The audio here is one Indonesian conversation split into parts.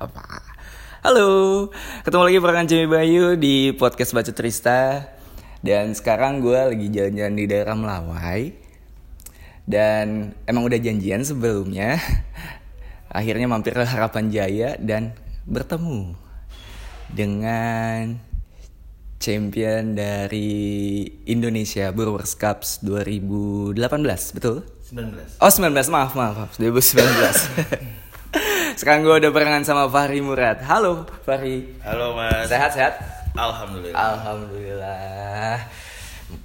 Apa? Halo, ketemu lagi barengan Jimmy Bayu di podcast Baca Trista Dan sekarang gue lagi jalan-jalan di daerah Melawai. Dan emang udah janjian sebelumnya. Akhirnya mampir ke Harapan Jaya dan bertemu Dengan champion dari Indonesia Brewers Cups 2018, betul? 19 Oh 19 maaf maaf, maaf. 2019 Sekarang gue udah barengan sama Fahri Murad. Halo Fahri. Halo mas. Sehat sehat? Alhamdulillah. Alhamdulillah.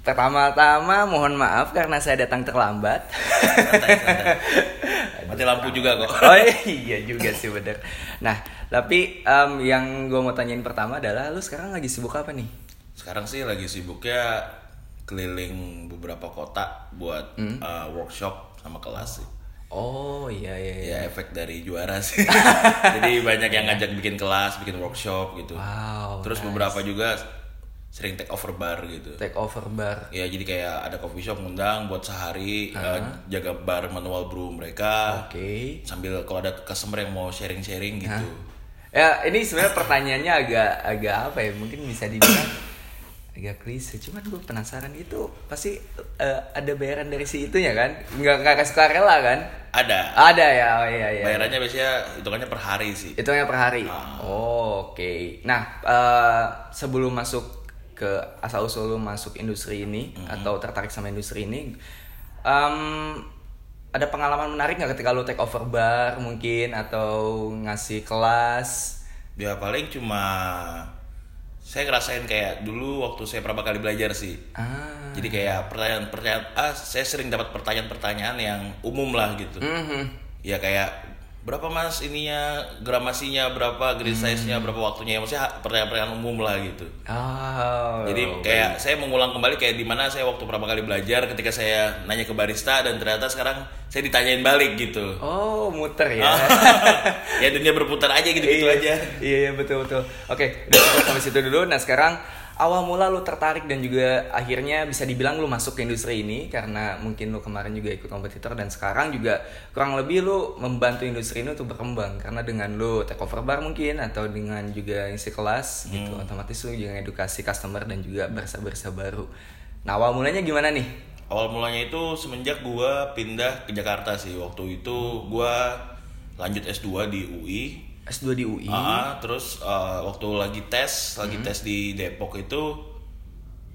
Pertama-tama mohon maaf karena saya datang terlambat. Santai, santai. Mati lampu juga kok. Oh iya juga sih bener. Nah tapi em, yang gue mau tanyain pertama adalah Lu sekarang lagi sibuk apa nih? Sekarang sih lagi sibuknya keliling beberapa kota buat Hmm. uh, workshop sama kelas sih Oh iya iya iya. Ya efek dari juara sih. Jadi banyak yang ngajak bikin kelas, bikin workshop gitu. Wow Terus beberapa juga sering take over bar gitu. Take over bar. Ya jadi kayak ada coffee shop ngundang buat sehari uh, jaga bar manual brew mereka. Oke. Sambil kalau ada customer yang mau sharing-sharing gitu. Ya ini sebenarnya pertanyaannya agak agak apa ya? Mungkin bisa dibilang agak klise cuman gue penasaran itu pasti eh, ada bayaran dari si itunya kan? Nggak nggak suka rela kan? Ada. ada ya oh iya iya. Bayarannya biasanya hitungannya per hari sih. itu yang per hari? Ah. oh, oke. Nah eh, sebelum masuk ke asal usul lu masuk industri ini atau tertarik sama industri ini em, ada pengalaman menarik nggak ketika lu take over bar mungkin atau ngasih kelas? Ya paling cuma saya ngerasain kayak dulu waktu saya pertama kali belajar sih. ah Jadi kayak pertanyaan-pertanyaan ah saya sering dapat pertanyaan-pertanyaan yang umum lah gitu. Mhm. Ya kayak berapa mas ininya gramasinya berapa grid size-nya berapa waktunya ya maksudnya pertanyaan-pertanyaan umum lah gitu. Oh. Jadi kayak saya mengulang kembali kayak di mana saya waktu pertama kali belajar ketika saya nanya ke barista dan ternyata sekarang saya ditanyain balik gitu. Oh, muter ya. ya dunia berputar aja gitu-gitu Iya. aja. Iya, iya betul betul. Oke, udah cukup sampai situ dulu. Nah, sekarang awal mula lu tertarik dan juga akhirnya bisa dibilang lu masuk ke industri ini karena mungkin lu kemarin juga ikut kompetitor dan sekarang juga kurang lebih lu membantu industri ini untuk berkembang karena dengan lu take over bar mungkin atau dengan juga isi kelas gitu otomatis lu juga edukasi customer dan juga bersa-bersa baru. Nah, awal mulanya gimana nih? Awal mulanya itu semenjak gua pindah ke Jakarta sih. Waktu itu gua lanjut S2 di UI. S2 di UI. Ah, terus uh, waktu lagi tes, lagi tes di Depok itu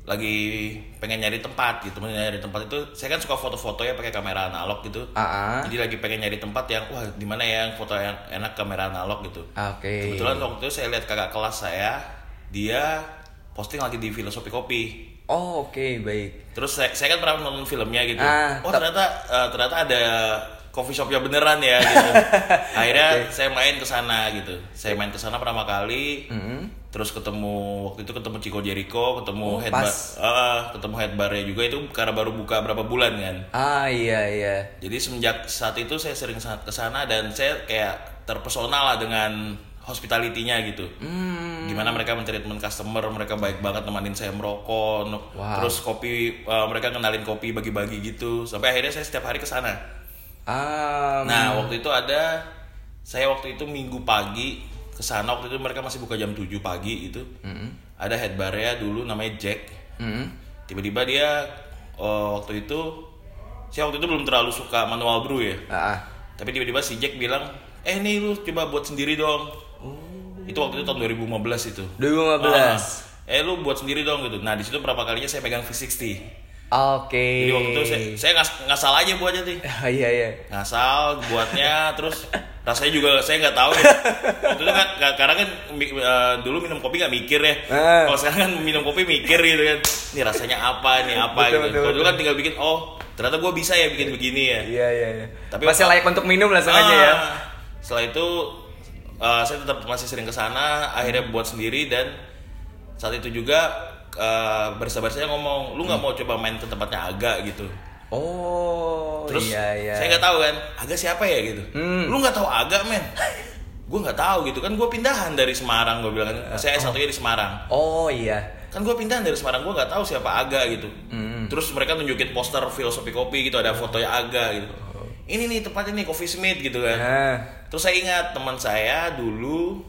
lagi pengen nyari tempat gitu. Pengen nyari tempat itu saya kan suka foto-foto ya pakai kamera analog gitu. Ah, ah. Jadi lagi pengen nyari tempat yang wah di mana ya yang foto yang enak kamera analog gitu. Ah, Oke. Kebetulan waktu itu saya lihat kakak kelas saya, dia posting lagi di filosofi kopi. Oh, oke, baik. Terus saya, saya kan pernah nonton filmnya gitu. Ah, oh ternyata eh, ternyata ada coffee shopnya beneran ya gitu. Akhirnya saya main ke sana gitu. Saya main ke sana pertama kali. Mhm. Terus ketemu waktu itu ketemu Chico Jericho, ketemu Oh, head pas. bar, ah, ketemu head barnya juga itu karena baru buka berapa bulan kan. Ah, iya iya. Jadi semenjak saat itu saya sering ke sana dan saya kayak terpesona lah dengan hospitality-nya gitu. Hmm. Gimana mereka mentreatment customer, mereka baik banget nemenin saya merokok. Wow. Terus kopi uh, mereka kenalin kopi bagi-bagi gitu. Sampai akhirnya saya setiap hari ke sana. Ah, Nah, waktu itu ada saya waktu itu Minggu pagi ke sana waktu itu mereka masih buka jam 7 pagi itu. mm Ada head barnya dulu namanya Jack. mm Tiba-tiba dia oh, waktu itu saya waktu itu belum terlalu suka manual brew ya. Ah. Tapi tiba-tiba si Jack bilang, "Eh, nih lu coba buat sendiri dong." Itu waktu itu tahun 2015 itu. 2015. Ah, eh lu buat sendiri dong gitu. Nah, di situ pertama kalinya saya pegang V60. Oke. Jadi waktu itu saya, saya ngas, ngasal aja buatnya sih. Iya iya. Ngasal buatnya terus rasanya juga saya nggak tahu ya. Waktu itu kan ka- karena kan eh, dulu minum kopi nggak mikir ya. Ah. Kalau sekarang kan minum kopi mikir gitu kan. Ini rasanya apa, ini apa Betul, gitu. betul, Kalau dulu kan tinggal bikin oh, ternyata gue bisa ya bikin begini ya. Iya iya iya. Tapi masih layak untuk minum langsung aja ya. Ah, Setelah itu uh, saya tetap masih sering ke sana, akhirnya buat sendiri dan saat itu juga uh, barista-barista ngomong, lu nggak mau coba main ke tempatnya Aga gitu. Oh, Terus iya iya. saya nggak tahu kan, Aga siapa ya gitu. Hmm. Lu nggak tahu Aga men? gue nggak tahu gitu kan gue pindahan dari Semarang gue bilang kan saya satunya di Semarang Oh iya. kan gue pindahan dari Semarang gue nggak tahu siapa Aga gitu Hmm. terus mereka nunjukin poster filosofi kopi gitu ada fotonya Aga gitu ini nih tempatnya nih Coffee Smith gitu kan Nah. terus saya ingat teman saya dulu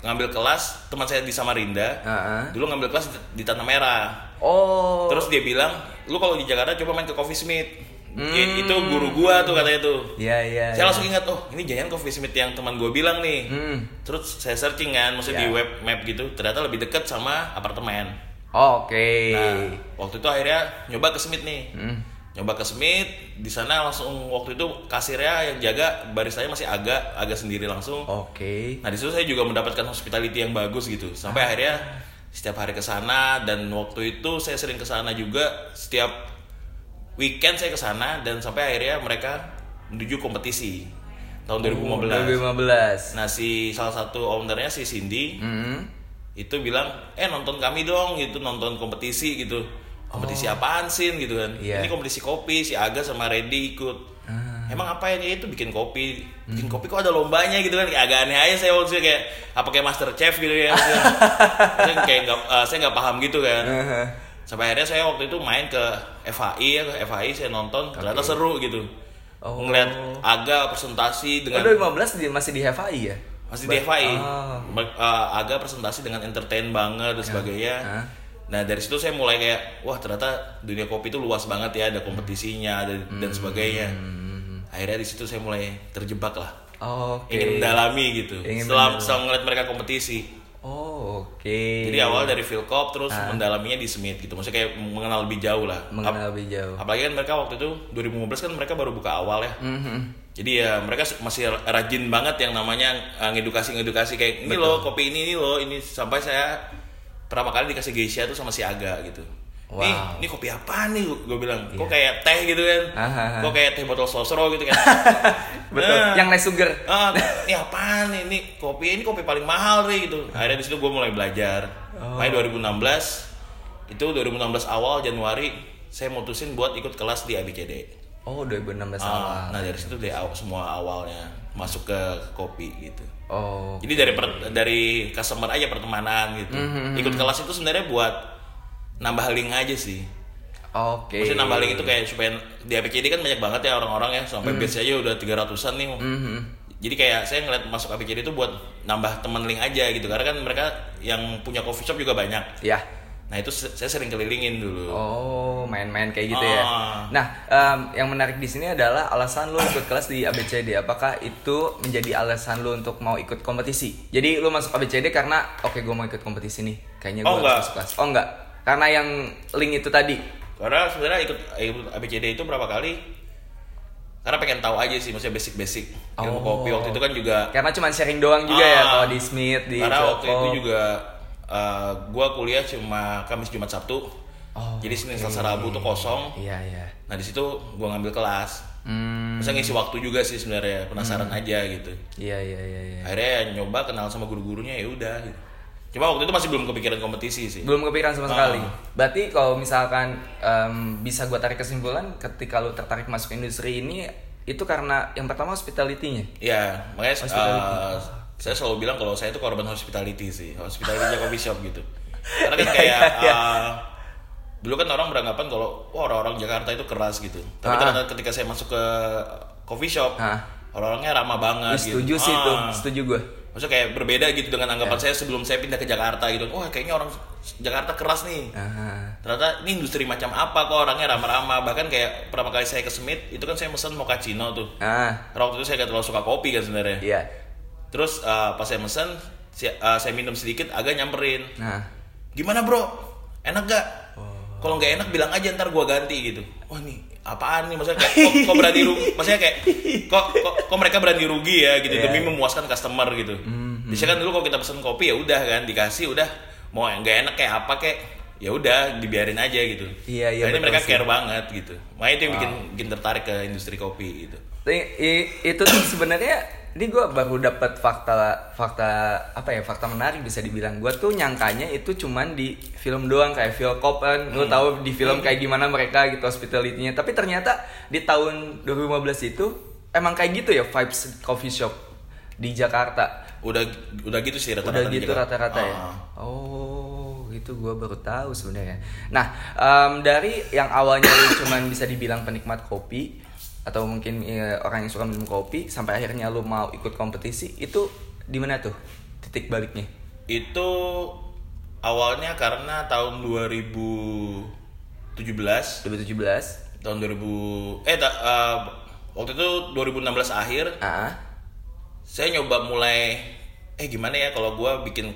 ngambil kelas teman saya di Samarinda Heeh. dulu ngambil kelas di Tanah Merah Oh. terus dia bilang lu kalau di Jakarta coba main ke Coffee Smith Hmm. Ya, itu guru gua tuh katanya tuh Iya, iya. saya iya. langsung ingat oh ini jangan Coffee Smith yang teman gua bilang nih Hmm. terus saya searching kan maksudnya di Ya. web map gitu ternyata lebih dekat sama apartemen Oke. Nah, waktu itu akhirnya nyoba ke Smith nih. Hmm. Nyoba ke Smith, di sana langsung waktu itu kasirnya yang jaga barisanya masih agak agak sendiri langsung. Oke. Nah, di situ saya juga mendapatkan hospitality yang bagus gitu. Sampai akhirnya setiap hari ke sana dan waktu itu saya sering ke sana juga setiap weekend saya ke sana dan sampai akhirnya mereka menuju kompetisi tahun 2015. 2015. Nah, si salah satu ownernya si Cindy Hmm. itu bilang eh nonton kami dong gitu nonton kompetisi gitu kompetisi apaan sih gitu kan Oh. Iya. ini kompetisi kopi si Aga sama Reddy ikut Ah. emang apa ya itu bikin kopi bikin kopi kok ada lombanya gitu kan Kayak agak aneh aja saya waktu itu kayak apa kayak master chef gitu ya. Maksudnya kayak nggak eh, saya nggak paham gitu kan sampai akhirnya saya waktu itu main ke FHI ya ke FHI saya nonton ternyata seru gitu Oh. ngeliat Aga presentasi Oh, dengan 2015 di- masih di FI ya? masih di FI Oh. Mer- uh, agak presentasi dengan entertain banget dan sebagainya Hah? Nah dari situ saya mulai kayak wah ternyata dunia kopi itu luas banget ya ada kompetisinya ada, Hmm. dan sebagainya akhirnya di situ saya mulai terjebak lah Oke. ingin mendalami gitu Ingin setelah mendalami. setelah ngeliat mereka kompetisi Oh, oke. jadi awal dari Philcop terus Ah. mendalaminya di Smith gitu maksudnya kayak mengenal lebih jauh lah mengenal lebih jauh. Ap- apalagi kan mereka waktu itu 2015 kan mereka baru buka awal ya Mhm. jadi ya mereka masih rajin banget yang namanya uh, ngedukasi ngedukasi kayak ini loh kopi ini ini loh ini sampai saya pertama kali dikasih geisha tuh sama si Aga gitu. Wow. Nih, ini kopi apa nih? Gue bilang, kok kayak teh gitu kan? Ah, ah, ah. Kok kayak teh botol sosro gitu kan? Betul. Nah. Yang less sugar. ah, ini apaan nih? Ini kopi ini kopi paling mahal nih gitu. Akhirnya di situ gue mulai belajar. Oh. Makanya 2016 itu 2016 awal Januari saya mutusin buat ikut kelas di ABCD. Oh, 2016 Ah, awal. nah dari situ deh aw- semua awalnya masuk ke kopi gitu. Oh. Jadi dari per- dari customer aja pertemanan gitu. Mhm. Ikut kelas itu sebenarnya buat nambah link aja sih. Oke. Maksudnya nambah link itu kayak supaya di APCD kan banyak banget ya orang-orang ya sampai base aja udah 300-an nih. Mhm. Jadi kayak saya ngeliat masuk APCD itu buat nambah temen link aja gitu karena kan mereka yang punya coffee shop juga banyak. Ya. Nah itu saya sering kelilingin dulu. Oh, main-main kayak gitu ya. Ah. Nah, em, yang menarik di sini adalah alasan lu ikut kelas di ABCD. Apakah itu menjadi alasan lu untuk mau ikut kompetisi? Jadi lu masuk ABCD karena oke gue mau ikut kompetisi nih. Kayaknya gue Oh, harus masuk kelas. Oh enggak. Karena yang link itu tadi. Karena sebenarnya ikut, ikut ABCD itu berapa kali? Karena pengen tahu aja sih, maksudnya basic-basic ilmu Oh. kopi waktu itu kan juga. Karena cuma sharing doang juga ya Ah. kalau di Smith, di Karena waktu Philcop. itu juga uh, gua kuliah cuma Kamis Jumat Sabtu. Oh, Jadi Senin oke. Selasa Rabu tuh kosong. Iya, iya. Nah di situ gua ngambil kelas. Hmm. Masa ngisi waktu juga sih sebenarnya penasaran aja gitu. Iya, iya, iya, iya. Akhirnya nyoba kenal sama guru-gurunya ya udah. Gitu. Cuma waktu itu masih belum kepikiran kompetisi sih. Belum kepikiran sama Ah. sekali. Berarti kalau misalkan em, bisa gua tarik kesimpulan ketika lu tertarik masuk industri ini itu karena yang pertama hospitality-nya. Iya, makanya Hospitality. uh, saya selalu bilang kalau saya itu korban hospitality sih, hospitality coffee shop gitu. Karena kan kayak uh, dulu kan orang beranggapan kalau wah orang-orang Jakarta itu keras gitu. Tapi Ah. ternyata ketika saya masuk ke coffee shop, Ah. orang-orangnya ramah banget Ih, setuju gitu. sih itu, Ah. setuju gua. Maksudnya kayak berbeda gitu dengan anggapan Ya. saya sebelum saya pindah ke Jakarta gitu. Wah, kayaknya orang Jakarta keras nih. Ah. Ternyata ini industri macam apa kok orangnya ramah-ramah. Bahkan kayak pertama kali saya ke Smith, itu kan saya mesen mochaccino tuh. Ah, Karena waktu itu saya gak terlalu suka kopi kan sebenarnya. iya. Terus uh, pas saya mesen, si- uh, saya minum sedikit, agak nyamperin. Nah, Gimana bro? Enak gak? Oh. Kalau nggak enak bilang aja ntar gua ganti gitu. Wah nih apaan nih maksudnya kayak kok, kok berani rugi? Maksudnya kayak kok, kok kok mereka berani rugi ya gitu Iya. demi memuaskan customer gitu. Mhm. Biasanya kan dulu kalau kita pesen kopi ya udah kan dikasih udah mau yang nggak enak kayak apa kayak ya udah dibiarin aja gitu. Iya, iya, Nah, ini betul mereka sih. care banget gitu. Makanya itu yang bikin bikin tertarik ke industri kopi gitu. i- itu sebenarnya ini gua baru dapat fakta fakta apa ya fakta menarik bisa dibilang. Gua tuh nyangkanya itu cuman di film doang kayak Philcop kan lu tahu di film kayak gimana mereka gitu hospitality-nya. Tapi ternyata di tahun 2015 itu emang kayak gitu ya vibes coffee shop di Jakarta. Udah udah gitu sih rata-rata. udah gitu rata-rata ya? Ah. oh itu gua baru tahu sebenarnya. Nah em, dari yang awalnya lu cuman bisa dibilang penikmat kopi atau mungkin ya, orang yang suka minum kopi sampai akhirnya lu mau ikut kompetisi itu di mana tuh? Titik baliknya? Itu awalnya karena tahun 2017 2017. tahun 2000 eh ta- eh, waktu itu 2016 akhir. Ah, saya nyoba mulai eh gimana ya kalau gua bikin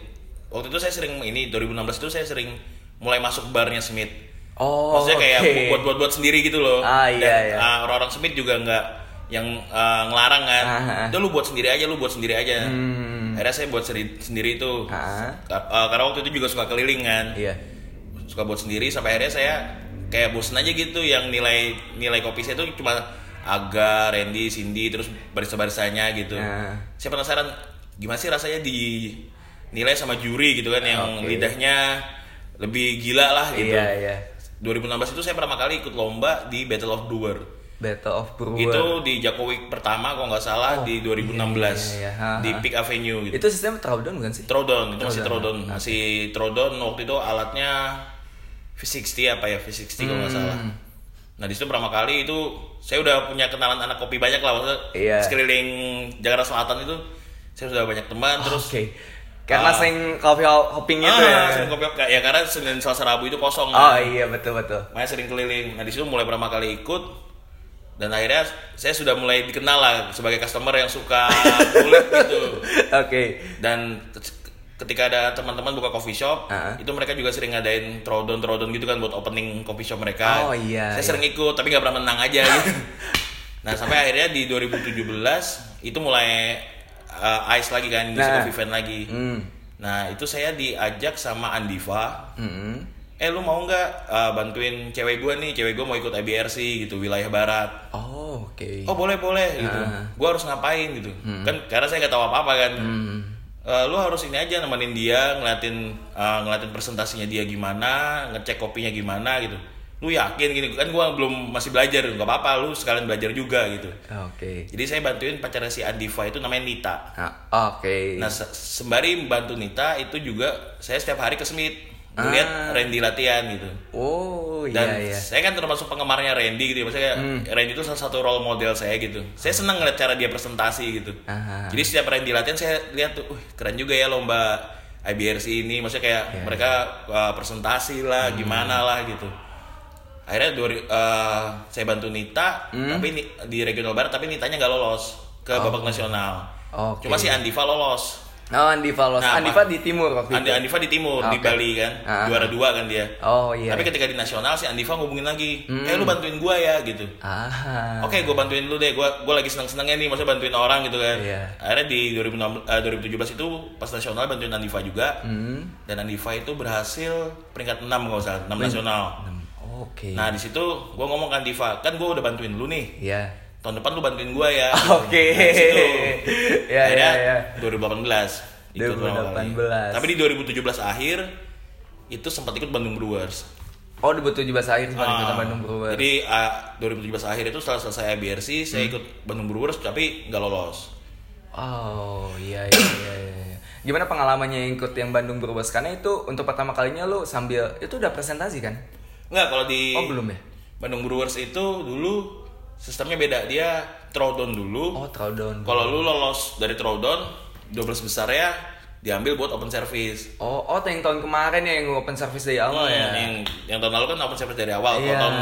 waktu itu saya sering ini 2016 itu saya sering mulai masuk barnya Smith Oh, maksudnya kayak oke. buat buat buat sendiri gitu loh Ah, iya, Dan, iya. ah, orang-orang Smith juga nggak yang ah, ngelarang kan Ah, udah lu buat sendiri aja lu buat sendiri aja Hmm. akhirnya saya buat sendiri, sendiri itu Ah. Ah, karena waktu itu juga suka keliling kan Iya. suka buat sendiri sampai akhirnya saya kayak bosen aja gitu yang nilai nilai kopi saya itu cuma Aga, Randy, Cindy terus barista-baristanya gitu. Saya penasaran gimana sih rasanya di nilai sama juri gitu kan yang Oke. lidahnya lebih gila lah gitu. Iya, iya. 2016 itu saya pertama kali ikut lomba di Battle of Brewer. Battle of Brewer. Itu di Jakowi pertama kalau nggak salah di 2016 iya, iya. Ha, di. Peak Avenue gitu. Itu sistem throwdown bukan sih? Trodon, itu masih Trodon. Trodon, masih Trodon waktu itu alatnya V60 apa ya V60 kalau nggak Hmm. salah. Nah di situ pertama kali itu saya udah punya kenalan anak kopi banyak lah, maksudnya Iya. sekeliling Jakarta Selatan itu saya sudah banyak teman terus Oke. Karena Ah. sering coffee hopping itu ah, ya. sering kopi ya karena Senin Selasa Rabu itu kosong. Oh kan. iya betul betul. Makanya sering keliling. Nah di situ mulai pertama kali ikut dan akhirnya saya sudah mulai dikenal lah sebagai customer yang suka kulit gitu. Oke. dan t- ketika ada teman-teman buka coffee shop Ah. itu mereka juga sering ngadain trodon trodon gitu kan buat opening coffee shop mereka Oh, iya, saya iya. sering ikut tapi nggak pernah menang aja gitu nah sampai akhirnya di 2017 itu mulai uh, ice lagi kan di Nah. coffee event lagi Hmm. nah itu saya diajak sama Andiva Mm-mm. eh lu mau nggak uh, bantuin cewek gue nih cewek gue mau ikut IBRC gitu wilayah barat Oh oke. oh boleh boleh gitu Ah. gue harus ngapain gitu kan karena saya nggak tahu apa apa kan Hmm. Eh, lu harus ini aja nemenin dia ngeliatin eh, ngeliatin presentasinya dia gimana ngecek kopinya gimana gitu lu yakin gini kan gua belum masih belajar nggak apa-apa lu sekalian belajar juga gitu Oke. jadi saya bantuin pacarnya si Andiva itu namanya Nita Ah, Oke. nah se- sembari membantu Nita itu juga saya setiap hari ke Smith melihat Ah. Randy latihan gitu Oh dan iya iya. saya kan termasuk penggemarnya Randy gitu ya maksudnya Randy itu salah satu role model saya gitu saya senang ngeliat cara dia presentasi gitu Ah. jadi setiap Randy latihan saya lihat tuh, "Wih, keren juga ya lomba IBRC ini maksudnya kayak Iya, mereka uh, presentasi lah Hmm. gimana lah gitu akhirnya dua, uh, saya bantu Nita Hmm. tapi di regional barat tapi Nitanya nggak lolos ke babak nasional Oh. Oke. cuma si Andiva lolos Oh Andiva los. Nah, Andiva di timur waktu Andi, itu. Andiva di timur di Oke. Bali kan Ah. juara dua kan dia Oh iya. tapi ketika di nasional si Andiva ngubungin lagi, Hmm. eh lu bantuin gua ya gitu. Ah. Oke, gua bantuin lu deh. Gua gua lagi seneng-senengnya nih, maksudnya bantuin orang gitu kan. Iya. Akhirnya di 2016, eh, 2017 itu pas nasional bantuin Andiva juga. Hmm. Dan Andiva itu berhasil peringkat 6 kalau salah, 6 nasional. Oke. Nah, di situ gua ngomong ke Andiva, kan gua udah bantuin lu nih. Iya. Tahun depan lu bantuin gua ya. Oke. Nah, di situ. Ya ya Akhirnya ya. 2018 ikut pertama kali. 2018. Tapi di 2017 akhir itu sempat ikut Bandung Brewers. Oh 2017 akhir sempat Ah, ikutan Bandung Brewer. Jadi ah, 2017 akhir itu setelah selesai IBRC Hmm. saya ikut Bandung Brewers tapi nggak lolos. Oh iya iya iya. iya. Gimana pengalamannya ikut yang Bandung Brewers? Karena itu untuk pertama kalinya lu sambil itu udah presentasi kan? Nggak kalau di Oh belum ya? Bandung Brewers itu dulu sistemnya beda dia throwdown dulu. Oh throwdown. Kalau lu lolos dari throwdown 12 besar ya diambil buat open service. Oh oh yang tahun kemarin ya yang open service dari awal Hmm, ya? Yang yang tahun lalu kan open service dari awal. Kalau tahun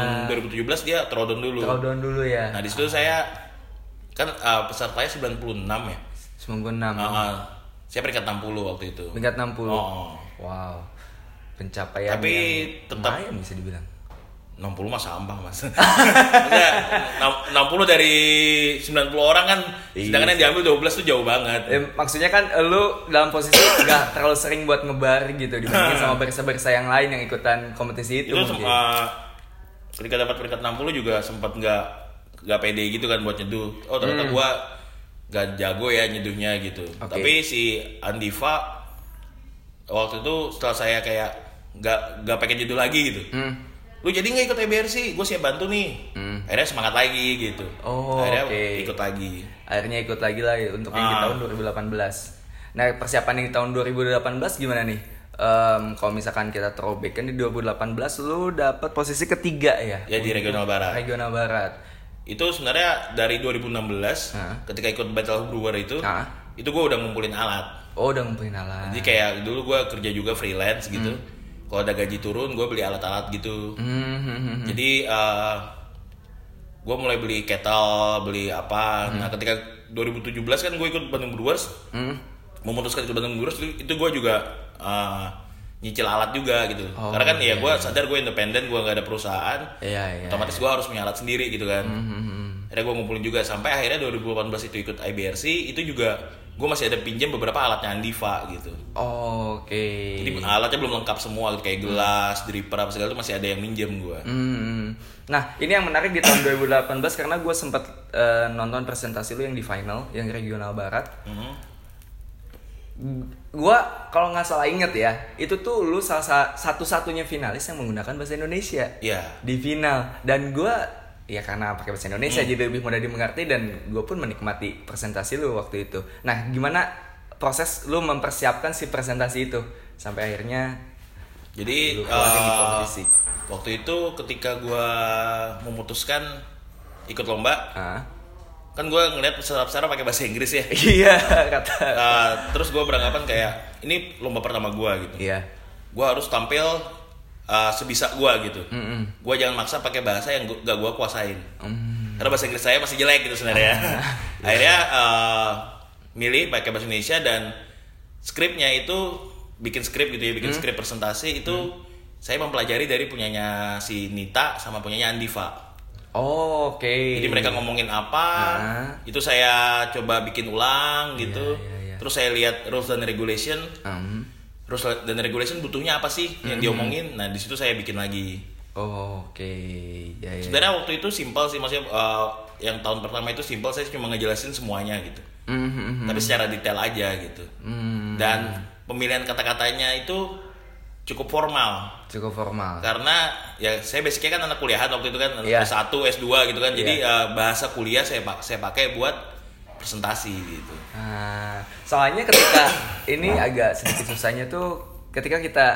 2017 dia throwdown dulu. Throwdown dulu ya. Nah di situ saya kan uh, pesertanya 96 ya. 96. Ah, saya peringkat 60 waktu itu. Tingkat 60. Oh. Wow. Pencapaian Tapi yang tetap- lumayan bisa dibilang. 60 mah sampah mas Maksudnya, enam- 60 dari 90 orang kan Iya Sedangkan yang diambil 12 tuh jauh banget Eh, maksudnya kan lu dalam posisi nggak terlalu sering buat ngebar gitu dibandingin sama barista-barista yang lain yang ikutan kompetisi itu, Itu mungkin. Ketika dapat peringkat 60 juga sempat nggak nggak pede gitu kan buat nyeduh Oh ternyata gua nggak jago ya nyeduhnya gitu Hmm. Oke. Tapi si Andiva Waktu itu setelah saya kayak nggak nggak pengen nyeduh lagi gitu Hmm. lu jadi nggak ikut EBRC gue siap bantu nih Hmm. akhirnya semangat lagi gitu Oh, akhirnya oke. ikut lagi Akhirnya ikut lagi lah ya untuk yang di Ah. tahun 2018. Nah persiapan yang di tahun 2018 gimana nih? Em, kalau misalkan kita throwback kan di 2018 lu dapat posisi ketiga ya Ya, di regional barat. regional barat itu sebenarnya dari 2016 Hah? ketika ikut Battle of Brewer itu Hah? Itu gue udah ngumpulin alat. Oh udah ngumpulin alat. jadi kayak dulu gue kerja juga freelance gitu. Kalau ada gaji turun gue beli alat-alat gitu. Hmm, hmm, hmm, hmm. jadi gue mulai beli kettle beli apa. Nah ketika 2017 kan gue ikut Bandung Brewers. Hmm. memutuskan ikut Bandung Brewers itu, itu gue juga eh, nyicil alat juga gitu. Oh, karena kan ya iya, gue sadar gue independen gue nggak ada perusahaan. Iya iya. otomatis gue harus punya alat sendiri gitu kan. Hmm, hmm, hmm. akhirnya gue ngumpulin juga. Sampai akhirnya 2018 itu ikut IBRC itu juga gue masih ada pinjam beberapa alatnya Andiva gitu Oke. jadi alatnya belum lengkap semua kayak gelas dripper apa segala itu masih ada yang minjem gue Hmm. Nah, ini yang menarik di tahun 2018 karena gue sempat eh, nonton presentasi lu yang di final, yang regional barat. Mhm. Gua kalau nggak salah inget ya, itu tuh lu salah sa- satu-satunya finalis yang menggunakan bahasa Indonesia Iya. di final. Dan gua ya karena pakai bahasa Indonesia jadi lebih mudah dimengerti dan gue pun menikmati presentasi lu waktu itu. Nah, gimana proses lu mempersiapkan si presentasi itu sampai akhirnya Jadi Lu di eh, kompetisi. waktu itu ketika gua memutuskan ikut lomba, ah kan gua ngeliat peserta-peserta pakai bahasa Inggris ya. iya kata Eh, terus gua beranggapan kayak ini lomba pertama gua gitu. iya Gua harus tampil eh, sebisa gua gitu. Mm-mm. Gua jangan maksa pakai bahasa yang gua, gak gua kuasain. Mm. Karena bahasa Inggris saya masih jelek gitu sebenarnya. Akhirnya eh, milih pakai bahasa Indonesia dan skripnya itu bikin skrip gitu ya, bikin skrip presentasi itu saya mempelajari dari punyanya si Nita sama punyanya Andiva. Oh, oke Jadi mereka ngomongin apa, Ah. itu saya coba bikin ulang gitu. iya, iya. Terus saya lihat rules dan regulation. Hmm. Rules dan regulation butuhnya apa sih yang diomongin? Nah, di situ saya bikin lagi. Oh, oke ya, ya. Sebenarnya waktu itu simpel sih maksudnya eh, yang tahun pertama itu simpel saya cuma ngejelasin semuanya gitu. Hmm, hmm, hmm. Tapi secara detail aja gitu. Hmm, Dan pemilihan kata-katanya itu cukup formal. cukup formal Karena ya saya basicnya kan anak kuliahan waktu itu kan Iya. S1, S2 gitu kan. Jadi eh, bahasa kuliah saya pak- saya pakai buat presentasi gitu. Nah, soalnya ketika ini agak sedikit susahnya tuh ketika kita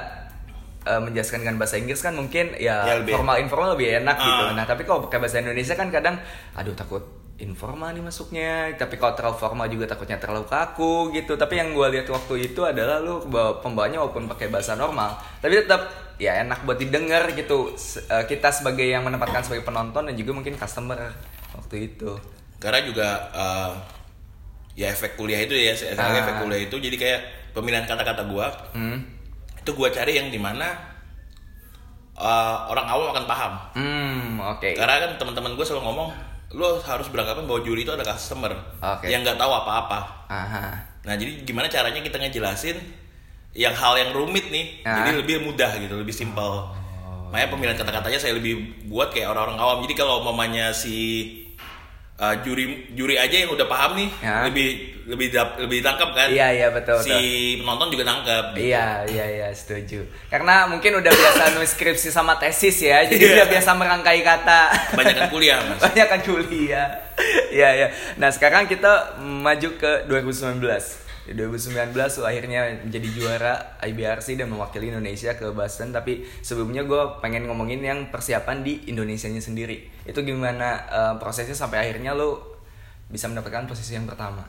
eh, menjelaskan dengan bahasa Inggris kan mungkin ya, Ya, lebih- formal informal lebih enak gitu. Ah. Nah, tapi kalau pakai bahasa Indonesia kan kadang aduh takut informal nih masuknya. Tapi kalau terlalu formal juga takutnya terlalu kaku gitu. Tapi yang gue lihat waktu itu adalah lu bawa- pembawanya walaupun pakai bahasa normal, tapi tetap ya enak buat didengar gitu. Eh, kita sebagai yang menempatkan sebagai penonton dan juga mungkin customer waktu itu. Karena juga eh, ya efek kuliah itu ya, Ah. efek kuliah itu jadi kayak pemilihan kata-kata gua Hmm. itu gua cari yang di mana eh, orang awam akan paham. Hmm, oke. Karena kan teman-teman gue selalu ngomong, lo harus beranggapan bahwa juri itu adalah customer Oke. yang nggak tahu apa-apa. Aha. Nah jadi gimana caranya kita ngejelasin yang hal yang rumit nih, Ah. jadi lebih mudah gitu, lebih simpel. Makanya pemilihan kata-katanya saya lebih buat kayak orang-orang awam. Jadi kalau mamanya si uh, juri juri aja yang udah paham nih, Ya. lebih lebih dap- lebih tangkap kan? Iya, iya, betul, Si penonton juga nangkep. Iya, iya, iya, setuju. Karena mungkin udah biasa nulis skripsi sama tesis ya, jadi Iya. udah biasa merangkai kata. Kebanyakan kuliah, Mas. Banyak kuliah. Iya, iya. Nah, sekarang kita maju ke 2019. Di 2019 lu akhirnya menjadi juara IBRC dan mewakili Indonesia ke Boston. Tapi sebelumnya gue pengen ngomongin yang persiapan di Indonesianya sendiri. Itu gimana eh, prosesnya sampai akhirnya lu bisa mendapatkan posisi yang pertama?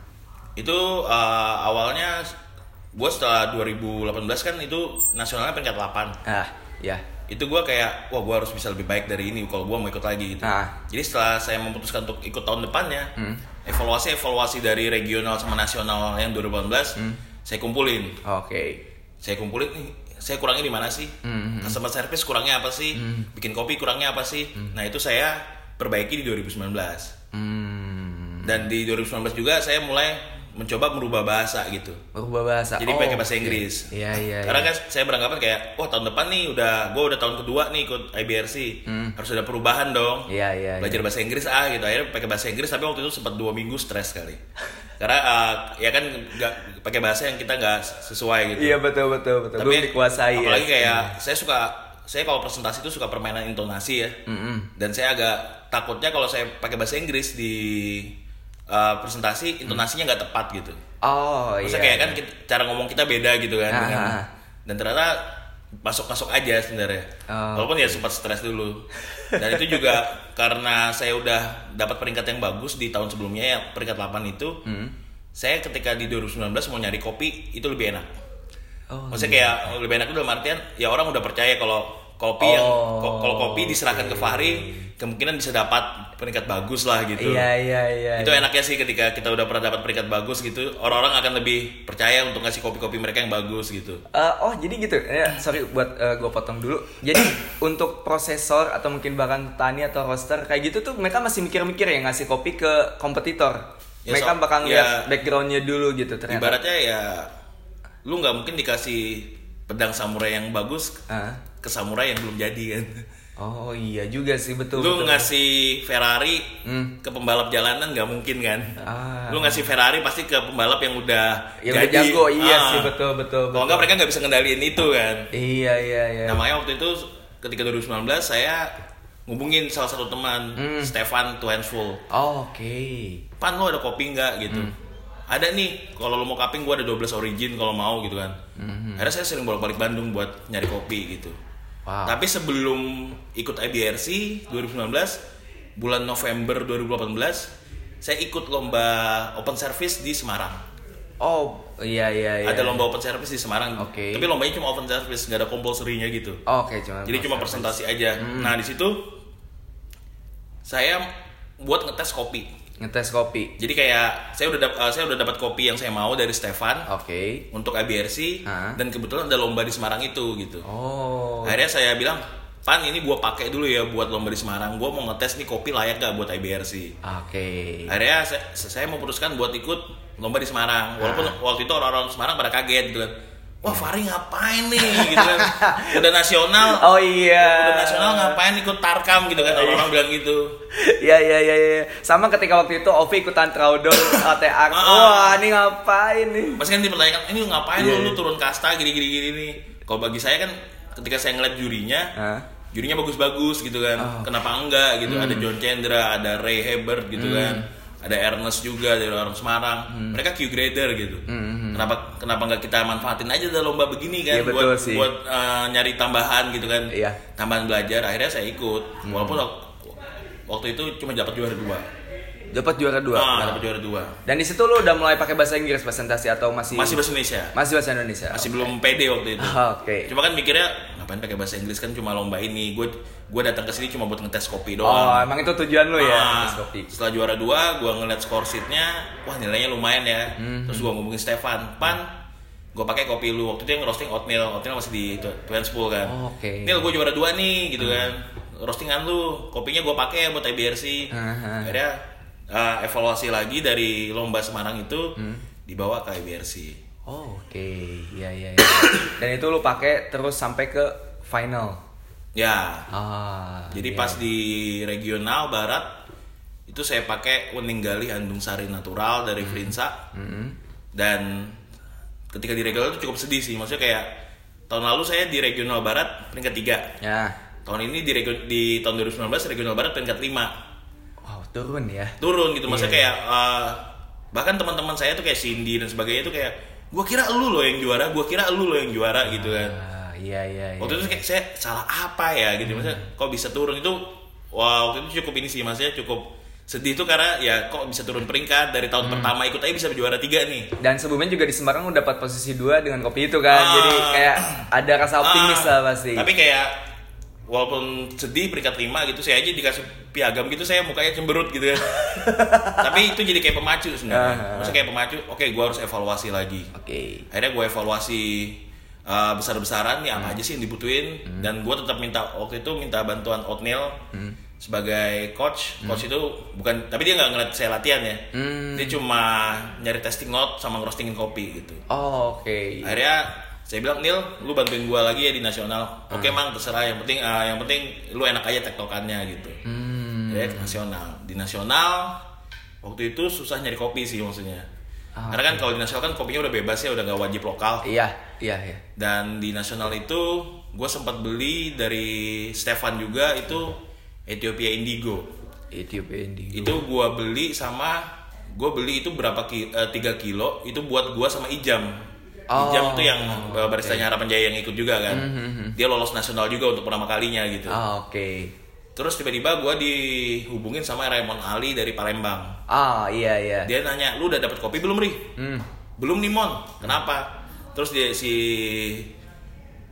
Itu uh, awalnya gue setelah 2018 kan itu nasionalnya peringkat 8 Ah, ya. Itu gue kayak wah gue harus bisa lebih baik dari ini kalau gue mau ikut lagi gitu Ah. jadi setelah saya memutuskan untuk ikut tahun depannya Hmm. evaluasi evaluasi dari regional sama nasional yang 2018 Hmm. saya kumpulin Oke. saya kumpulin nih saya kurangnya di mana sih Hmm, hmm. customer service kurangnya apa sih bikin kopi kurangnya apa sih nah itu saya perbaiki di 2019 Hmm. dan di 2019 juga saya mulai mencoba merubah bahasa gitu Berubah bahasa. Jadi Oh, pakai bahasa. Inggris. Iya iya. Karena iya. kan saya beranggapan kayak, wah tahun depan nih udah, gue udah tahun kedua nih ikut IBRC, Hmm. harus ada perubahan dong. Iya iya. Belajar iya. bahasa Inggris ah gitu, akhirnya pakai bahasa Inggris tapi waktu itu sempat dua minggu stres kali. Karena uh, ya kan nggak pakai bahasa yang kita nggak sesuai gitu. Iya betul betul betul. Belum dikuasai apalagi ya. kayak saya suka, saya kalau presentasi itu suka permainan intonasi ya. Mm-mm. Dan saya agak takutnya kalau saya pakai bahasa Inggris di uh, presentasi intonasinya nggak tepat gitu. Oh Maksudnya iya. kayak kan kita- cara ngomong kita beda gitu kan. Ah, dengan- ah, dan ternyata masuk-masuk aja sebenarnya. Oh, Walaupun ya sempat stres dulu. Dan itu juga karena saya udah dapat peringkat yang bagus di tahun sebelumnya ya peringkat 8 itu. Hmm. Saya ketika di 2019 mau nyari kopi itu lebih enak. Oh, Maksudnya kayak lebih enak itu dalam artian ya orang udah percaya kalau kopi yang Oh, ko- kalau kopi diserahkan ke Fahri kemungkinan bisa dapat peringkat bagus lah gitu. Iya iya iya. Itu enaknya sih ketika kita udah pernah dapat peringkat bagus gitu, orang-orang akan lebih percaya untuk ngasih kopi-kopi mereka yang bagus gitu. Eh, oh jadi gitu ya sorry buat gue potong dulu jadi untuk prosesor atau mungkin bahkan tani atau roaster kayak gitu tuh mereka masih mikir-mikir ya ngasih kopi ke kompetitor Ya, mereka so- bakal ya. lihat backgroundnya dulu gitu ternyata Ibaratnya ya lu nggak mungkin dikasih pedang samurai yang bagus Ah. Ke samurai yang belum jadi kan. oh iya juga sih betul Lu betul. ngasih Ferrari Hmm. ke pembalap jalanan nggak mungkin kan. Ah. Lu ngasih Ferrari pasti ke pembalap yang udah yang udah jadi. jago iya Ah. sih betul betul, Kalau nggak mereka nggak bisa ngendaliin itu kan. iya iya iya Namanya waktu itu ketika 2019 saya ngubungin salah satu teman Hmm. Stefan Tuensful. Oh, oke Pan lo ada kopi nggak gitu? Hmm. Ada nih, kalau lo mau kaping gue ada 12 origin kalau mau gitu kan. Hmm. Akhirnya saya sering bolak-balik Bandung buat nyari kopi gitu. Wow Tapi sebelum ikut IBRC 2019, bulan November 2018, saya ikut lomba open service di Semarang. oh iya iya iya Ada lomba open service di Semarang. Oke. Tapi lombanya cuma open service, nggak ada compulsory-nya gitu. Oh, oke cuma Jadi cuma presentasi aja. Nah di situ saya buat ngetes kopi. Ngetes kopi Jadi kayak saya udah eh, saya udah dapat kopi yang saya mau dari Stefan oke untuk IBRC Hah? dan kebetulan ada lomba di Semarang itu gitu. oh Akhirnya saya bilang, Pan ini gua pakai dulu ya buat lomba di Semarang. Gua mau ngetes nih kopi layak gak buat IBRC. oke Akhirnya saya, saya memutuskan buat ikut lomba di Semarang. Walaupun waktu itu orang-orang Semarang pada kaget gitu kan. Wah Fahri ngapain nih gitu kan. Udah nasional. oh iya Udah nasional ngapain ikut tarkam gitu kan orang-orang bilang gitu. Iya iya iya iya. Sama ketika waktu itu Ovi ikutan Traudon ATR. Ah. Wah, ini ngapain nih? Masih kan dipertanyakan, ini ngapain Iya, lu, lu iya. turun kasta gini gini gini nih. Kalau bagi saya kan ketika saya ngeliat jurinya, Hah? jurinya bagus-bagus gitu kan. Oh. Kenapa enggak gitu? Hmm. Ada John Chandra, ada Ray Hebert gitu kan. Ada Ernest juga dari orang Semarang. Hmm. Mereka Q grader gitu. Kenapa kenapa nggak kita manfaatin aja dalam lomba begini kan betul buat sih. buat uh, nyari tambahan gitu kan. Iya. Tambahan belajar. Akhirnya saya ikut. Walaupun wak- waktu itu cuma dapat juara dua. Dapat juara dua. Ah, dapat juara dua. Dan di situ lu udah mulai pakai bahasa Inggris presentasi atau masih Masih bahasa Indonesia. masih bahasa Indonesia? Masih belum pede waktu itu. Oke. Cuma kan mikirnya ngapain pakai bahasa Inggris kan cuma lomba ini. Gue gue datang ke sini cuma buat ngetes kopi Oh, doang. emang itu tujuan lu ya, Ah, tes kopi. setelah juara dua, gue ngeliat skor sheetnya, wah nilainya lumayan ya. Hmm. Terus gue ngomongin Stefan, pan, gue pakai kopi lu. Waktu itu yang roasting oatmeal, oatmeal masih di Twenspool kan. Oh, oke. Nil gue juara dua nih, gitu kan. Roastingan lu, kopinya gue pakai buat IBRC. Aha. Akhirnya uh, evaluasi lagi dari lomba Semarang itu Hmm. dibawa ke IBRC. Oh, oke. Iya iya iya. Dan itu lu pakai terus sampai ke final. Ya, Ah. Jadi iya. pas di regional barat itu saya pakai Wening Galih Andung Sari Natural dari Hmm. Frinsa Mm-mm. dan ketika di regional itu cukup sedih sih maksudnya kayak tahun lalu saya di regional barat peringkat 3 Ya. tahun ini di di tahun 2019 regional barat peringkat 5 Wow, turun ya. turun gitu maksudnya Iya. kayak eh, bahkan teman-teman saya tuh kayak Cindy dan sebagainya itu kayak gua kira lu loh yang juara gua kira lu loh yang juara gitu kan Ah, iya iya iya. waktu itu kayak saya salah apa ya gitu maksudnya kok bisa turun itu wah waktu itu cukup ini sih maksudnya cukup sedih tuh karena ya kok bisa turun peringkat dari tahun pertama ikut aja bisa juara tiga nih Dan sebelumnya juga di Semarang udah dapat posisi dua dengan kopi itu kan. Ah. Jadi kayak ada rasa optimis Ah, lah pasti. tapi kayak walaupun sedih peringkat lima gitu saya aja dikasih piagam gitu saya mukanya cemberut gitu kan tapi itu jadi kayak pemacu sebenarnya Ah. maksudnya kayak pemacu oke gua harus evaluasi lagi Oke. akhirnya gue evaluasi uh, besar-besaran nih Hmm. apa aja sih yang dibutuhin dan gue tetap minta waktu itu minta bantuan Oatmeal Hmm. sebagai coach coach itu bukan tapi dia nggak ngeliat saya latihan ya Hmm. dia cuma nyari testing note sama ngerostingin kopi gitu Oh, oke. akhirnya saya bilang Nil lu bantuin gue lagi ya di nasional. Oke mang terserah. Yang penting uh, yang penting lu enak aja tektokannya gitu. Hmm. ya ke nasional. Di nasional waktu itu susah nyari kopi sih maksudnya. Ah, karena kan kalau di nasional kan kopinya udah bebas ya udah nggak wajib lokal. Iya, iya, iya. dan di nasional itu gue sempat beli dari Stefan juga itu Ethiopia Indigo. Ethiopia Indigo. itu gue beli sama gue beli itu berapa ki, eh, 3 kilo itu buat gue sama Ijam Oh. Ijam tuh yang uh, baristanya Harapan Jaya yang ikut juga kan. Dia lolos nasional juga untuk pertama kalinya gitu. Ah, oke. Terus tiba-tiba gue dihubungin sama Raymond Ali dari Palembang. Ah, iya iya. Dia nanya, lu udah dapat kopi belum ri? Hmm. Belum nih Mon. Kenapa? Terus dia si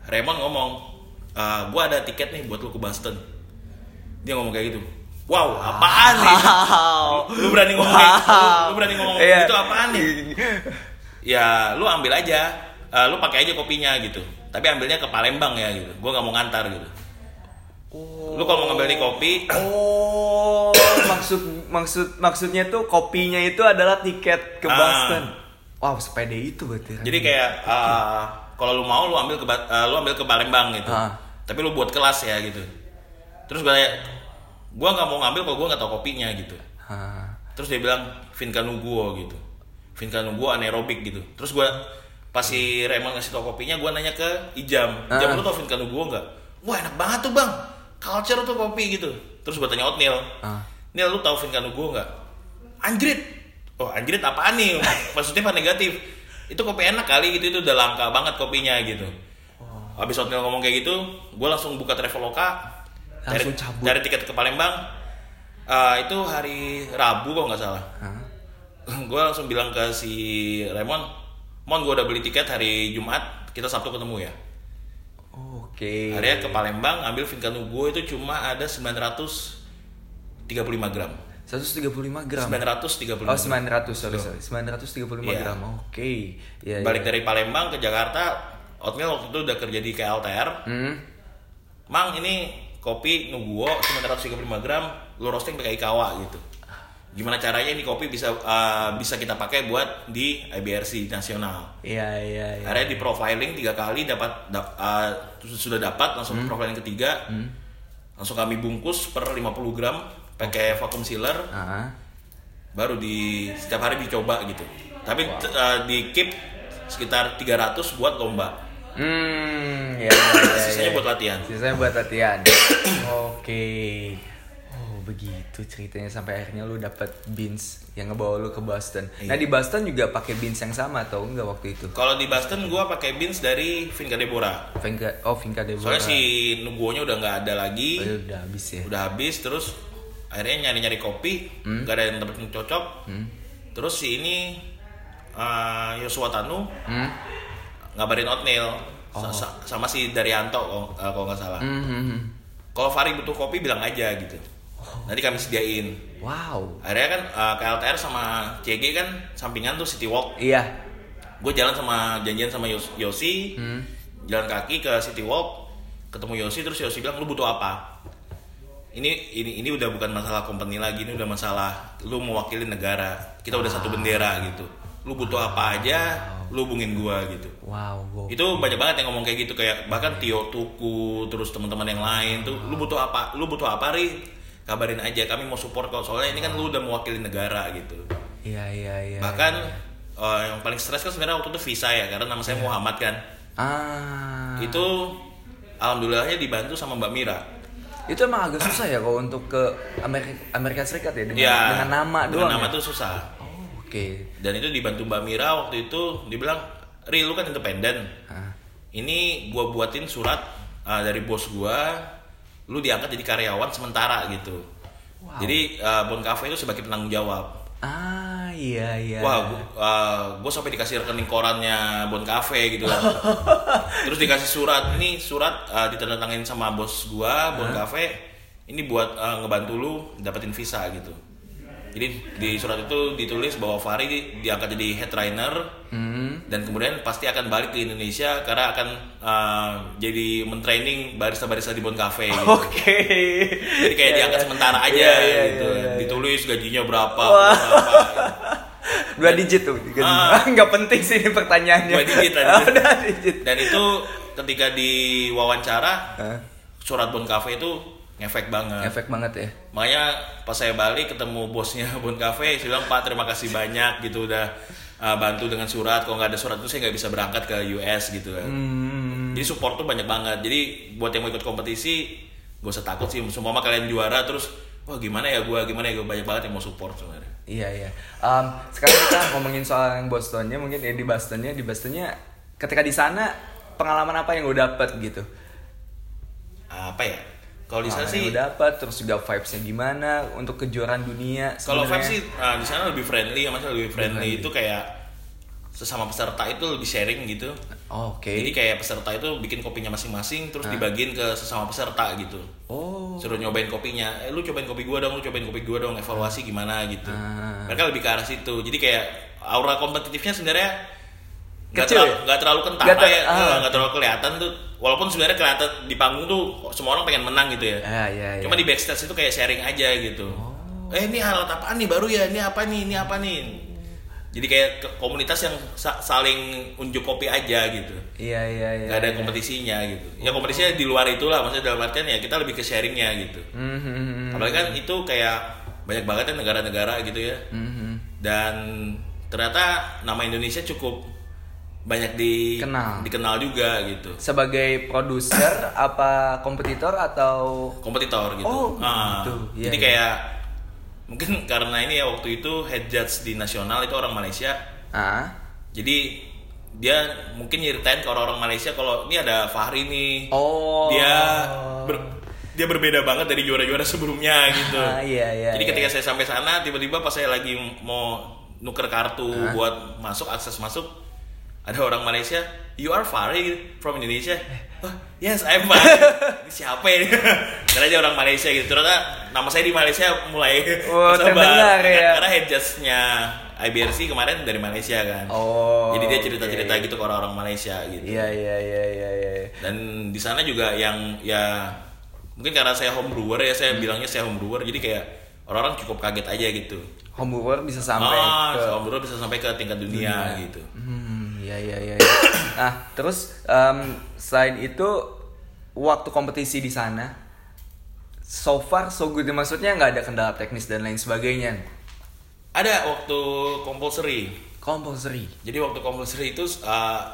Raymond ngomong, "Eh, gua ada tiket nih buat lu ke Boston. Dia ngomong kayak gitu. Wow, apaan nih? Wow. Lu berani ngomong kayak gitu? Lu berani ngomong Iya. gitu apaan nih? Ya, lu ambil aja. Eh, lu pakai aja kopinya gitu. Tapi ambilnya ke Palembang ya gitu. Gua nggak mau ngantar gitu. Lu kalau mau ngambil nih kopi, Oh, maksud maksud maksudnya tuh kopinya itu adalah tiket ke Ah. Boston. Wow, sepede itu berarti. Jadi kayak uh, kalau lu mau lu ambil ke uh, lu ambil ke Palembang gitu. Ah. Tapi lu buat kelas ya gitu. Terus gue kayak gua nggak mau ngambil kalau gua nggak tahu kopinya gitu. Ah. Terus dia bilang Vinca Nuguo gitu. Vinca Nuguo anaerobik gitu. Terus gua pas si Raymond ngasih tau kopinya, gua nanya ke Ijam. Ijam Ah. lu tau Vinca Nuguo nggak? Wah enak banget tuh bang. Culture tuh kopi gitu. Terus gua tanya Otnil. Ah. Nil lu tau Vinca Nuguo nggak? Anjrit. Oh anjrit apaan nih? Maksudnya apa negatif? Itu kopi enak kali gitu itu udah langka banget kopinya gitu. Habis Otnil ngomong kayak gitu, gue langsung buka Traveloka, Langsung cabut. cari tiket ke Palembang. Eh, itu hari Rabu kok nggak salah. Hah? Gue langsung bilang ke si Raymond, Mon gue udah beli tiket hari Jumat, kita Sabtu ketemu ya. Oke. Akhirnya ke Palembang, ambil Vinca Nuguo itu cuma ada 935 gram. 135 gram. 935 Oh, 900, sorry, sorry. 935 Iya. gram. Oke. Iya, Balik iya. dari Palembang ke Jakarta, Otmil waktu itu udah kerja di KLTR. Hmm. Mang ini kopi Nuguo 935 gram, lu roasting pakai Ikawa gitu. Gimana caranya ini kopi bisa uh, bisa kita pakai buat di IBRC nasional. Iya, iya, iya. Akhirnya di profiling tiga kali dapat dap- uh, sudah dapat langsung profiling ketiga. Langsung kami bungkus per 50 gram pakai vacuum sealer Ah. baru di setiap hari dicoba gitu. Tapi t- uh, di keep sekitar 300 buat lomba. Hmm, ya, ya, ya, Sisanya ya. buat latihan. Sisanya buat latihan. Oke. Oh, begitu ceritanya sampai akhirnya lu dapet beans yang ngebawa lu ke Boston. Nah, Iya. di Boston juga pakai beans yang sama atau enggak waktu itu? Kalau di Boston gua pakai beans dari Vinca Deborah. Vinca, oh, Vinca de Soalnya si Nuguonya udah nggak ada lagi. Oh, ya udah habis ya. udah habis terus akhirnya nyari-nyari kopi nggak ada yang tempat yang cocok terus si ini uh, Yosua Tanu Hmm? ngabarin Otnil sa- sa- sama si Daryanto kalau uh, kalau nggak salah Hmm, hmm, hmm. kalau Fari butuh kopi bilang aja gitu nanti kami sediain. Wow. akhirnya kan uh, KLTR sama CG kan sampingan tuh City Walk. Iya. gue jalan sama janjian sama Yos- Yosi. Hmm. jalan kaki ke City Walk ketemu Yosi terus Yosi bilang lu butuh apa? Ini ini ini udah bukan masalah company lagi ini udah masalah lu mewakili negara. Kita udah satu bendera gitu. Lu butuh apa aja lu hubungin gua gitu. Wow, wow. itu banyak banget yang ngomong kayak gitu kayak bahkan Tio Tuku terus teman-teman yang lain tuh lu butuh apa? Lu butuh apa ri kabarin aja kami mau support kok soalnya ini kan lu udah mewakili negara gitu Iya, iya, iya. bahkan eh, yang paling stres kan sebenarnya waktu itu visa ya karena nama saya Muhammad kan ah. itu alhamdulillahnya dibantu sama Mbak Mira itu emang agak susah ya kalau untuk ke Amerika, Amerika Serikat ya dengan, ya dengan nama dengan doang. nama ya? tuh susah Oh, Oke. dan itu dibantu Mbak Mira waktu itu dibilang Ri lu kan independen Ah. ini gua buatin surat uh, dari bos gua lu diangkat jadi karyawan sementara gitu Wow. jadi uh, Bon Cafe itu sebagai penanggung jawab Ah, iya iya. Wah, gua, uh, gua sampai dikasih rekening korannya Bon Cafe gitu. Terus dikasih surat, ini surat uh, ditandatangani sama bos gua, Bon Cafe. Ini buat uh, ngebantu lu dapetin visa gitu. Jadi di surat itu ditulis bahwa Fahri di- diangkat jadi head trainer Hmm. dan kemudian pasti akan balik ke Indonesia karena akan uh, jadi mentraining barista-barista di Bon Cafe gitu. Oke. Jadi kayak Iya, diangkat iya. sementara aja Iya, iya, gitu. iya, iya. Ditulis gajinya berapa, Wah. berapa gitu. Dua digit tuh. Ah. Nggak penting sih ini pertanyaannya. Dua digit, dua Ah, digit. Dua digit. Dan itu ketika diwawancara Hah? surat Bon Cafe itu ngefek banget. Efek banget ya. Makanya pas saya balik ketemu bosnya Bon Cafe, saya bilang Pak terima kasih banyak gitu udah uh, bantu dengan surat. Kalau nggak ada surat itu saya nggak bisa berangkat ke US gitu kan. Hmm. Jadi support tuh banyak banget. Jadi buat yang mau ikut kompetisi, gak usah takut sih. Semua kalian juara terus, wah gimana ya gua, gimana ya gua banyak banget yang mau support sebenarnya. Iya iya. Em, sekarang kita ngomongin soal yang Bostonnya mungkin ya di Bostonnya di Bostonnya ketika di sana pengalaman apa yang lo dapet gitu apa ya kalau di sana sih dapet terus juga vibesnya gimana untuk kejuaraan dunia kalau vibe sebenarnya? sih nah, di sana lebih friendly ya maksudnya lebih friendly friendly. itu kayak sesama peserta itu lebih sharing gitu. Oh, oke. Jadi kayak peserta itu bikin kopinya masing-masing terus dibagiin ke sesama peserta gitu. Oh. Suruh nyobain kopinya. Eh lu cobain kopi gua dong lu cobain kopi gua dong evaluasi gimana gitu. Ah. mereka lebih ke arah situ. Jadi kayak aura kompetitifnya sebenarnya nggak Kecil terlalu, ya? nggak terlalu kental. Nggak ter- kayak ah. nggak terlalu kelihatan tuh walaupun sebenarnya kelihatan di panggung tuh semua orang pengen menang gitu ya. Ah, iya, iya. cuma di backstage itu kayak sharing aja gitu. Eh ini alat apaan nih? Baru ya? Ini apa nih? Ini apa nih? Jadi kayak komunitas yang sa- saling unjuk kopi aja gitu. Iya iya iya nggak ada iya. kompetisinya gitu. Ya kompetisinya di luar itulah. Maksudnya dalam artian ya kita lebih ke sharingnya gitu. Hmm, hmm, apalagi kan itu kayak banyak banget ya negara-negara gitu ya. Hmm, hmm. dan ternyata nama Indonesia cukup banyak di Kenal. dikenal juga gitu sebagai produser apa kompetitor atau kompetitor gitu Oh, Ah, gitu. Iya, jadi iya. kayak mungkin karena ini ya waktu itu head judge di nasional itu orang Malaysia ah jadi dia mungkin nyeritain ke orang-orang Malaysia kalau ini ada Fahri nih oh dia ber- dia berbeda banget dari juara-juara sebelumnya gitu. Ah, iya, iya, Jadi iya. ketika saya sampai sana tiba-tiba pas saya lagi mau nuker kartu Ah. buat masuk akses masuk ada orang Malaysia, "You are Fahri from Indonesia?" Oh, yes, I'm Fahri. Ini siapa ini? Karena dia orang Malaysia gitu. Ternyata nama saya di Malaysia mulai Oh, terdengar ya. Karena head judge-nya IBRC kemarin dari Malaysia kan. Oh, Jadi dia cerita-cerita oke. gitu ke orang-orang Malaysia gitu iya iya iya iya iya dan di sana juga yang ya mungkin karena saya home brewer ya Hmm. saya bilangnya saya home brewer jadi kayak orang-orang cukup kaget aja gitu homework bisa sampai ah ke home brewer bisa sampai ke tingkat dunia, gitu Hmm, iya iya iya. iya. Nah, terus em, selain itu waktu kompetisi di sana so far so good maksudnya nggak ada kendala teknis dan lain sebagainya. ada waktu compulsory Compulsory. jadi waktu compulsory itu uh,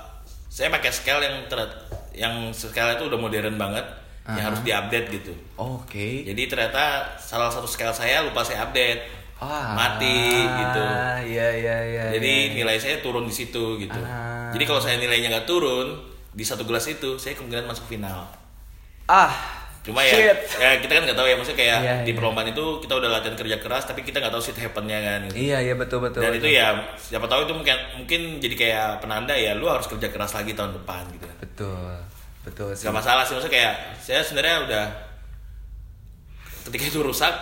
saya pakai scale yang ter- yang scale itu udah modern banget yang Aha. harus diupdate gitu Oke. jadi ternyata salah satu scale saya lupa saya update Ah, mati gitu Iya iya iya. Jadi iya. nilai saya turun di situ gitu. Ah. Jadi kalau saya nilainya nggak turun di satu gelas itu, saya kemungkinan masuk final. ah. Cuma ya, shit. ya kita kan nggak tahu ya, maksudnya kayak Iya, di iya. perlombaan itu kita udah latihan kerja keras, tapi kita nggak tahu shit happen-nya kan. Gitu. Iya iya betul betul. Dan betul. itu ya siapa tahu itu mungkin mungkin jadi kayak penanda ya, lu harus kerja keras lagi tahun depan gitu. betul betul sih. Gak masalah sih, maksudnya kayak saya sebenarnya udah ketika itu rusak,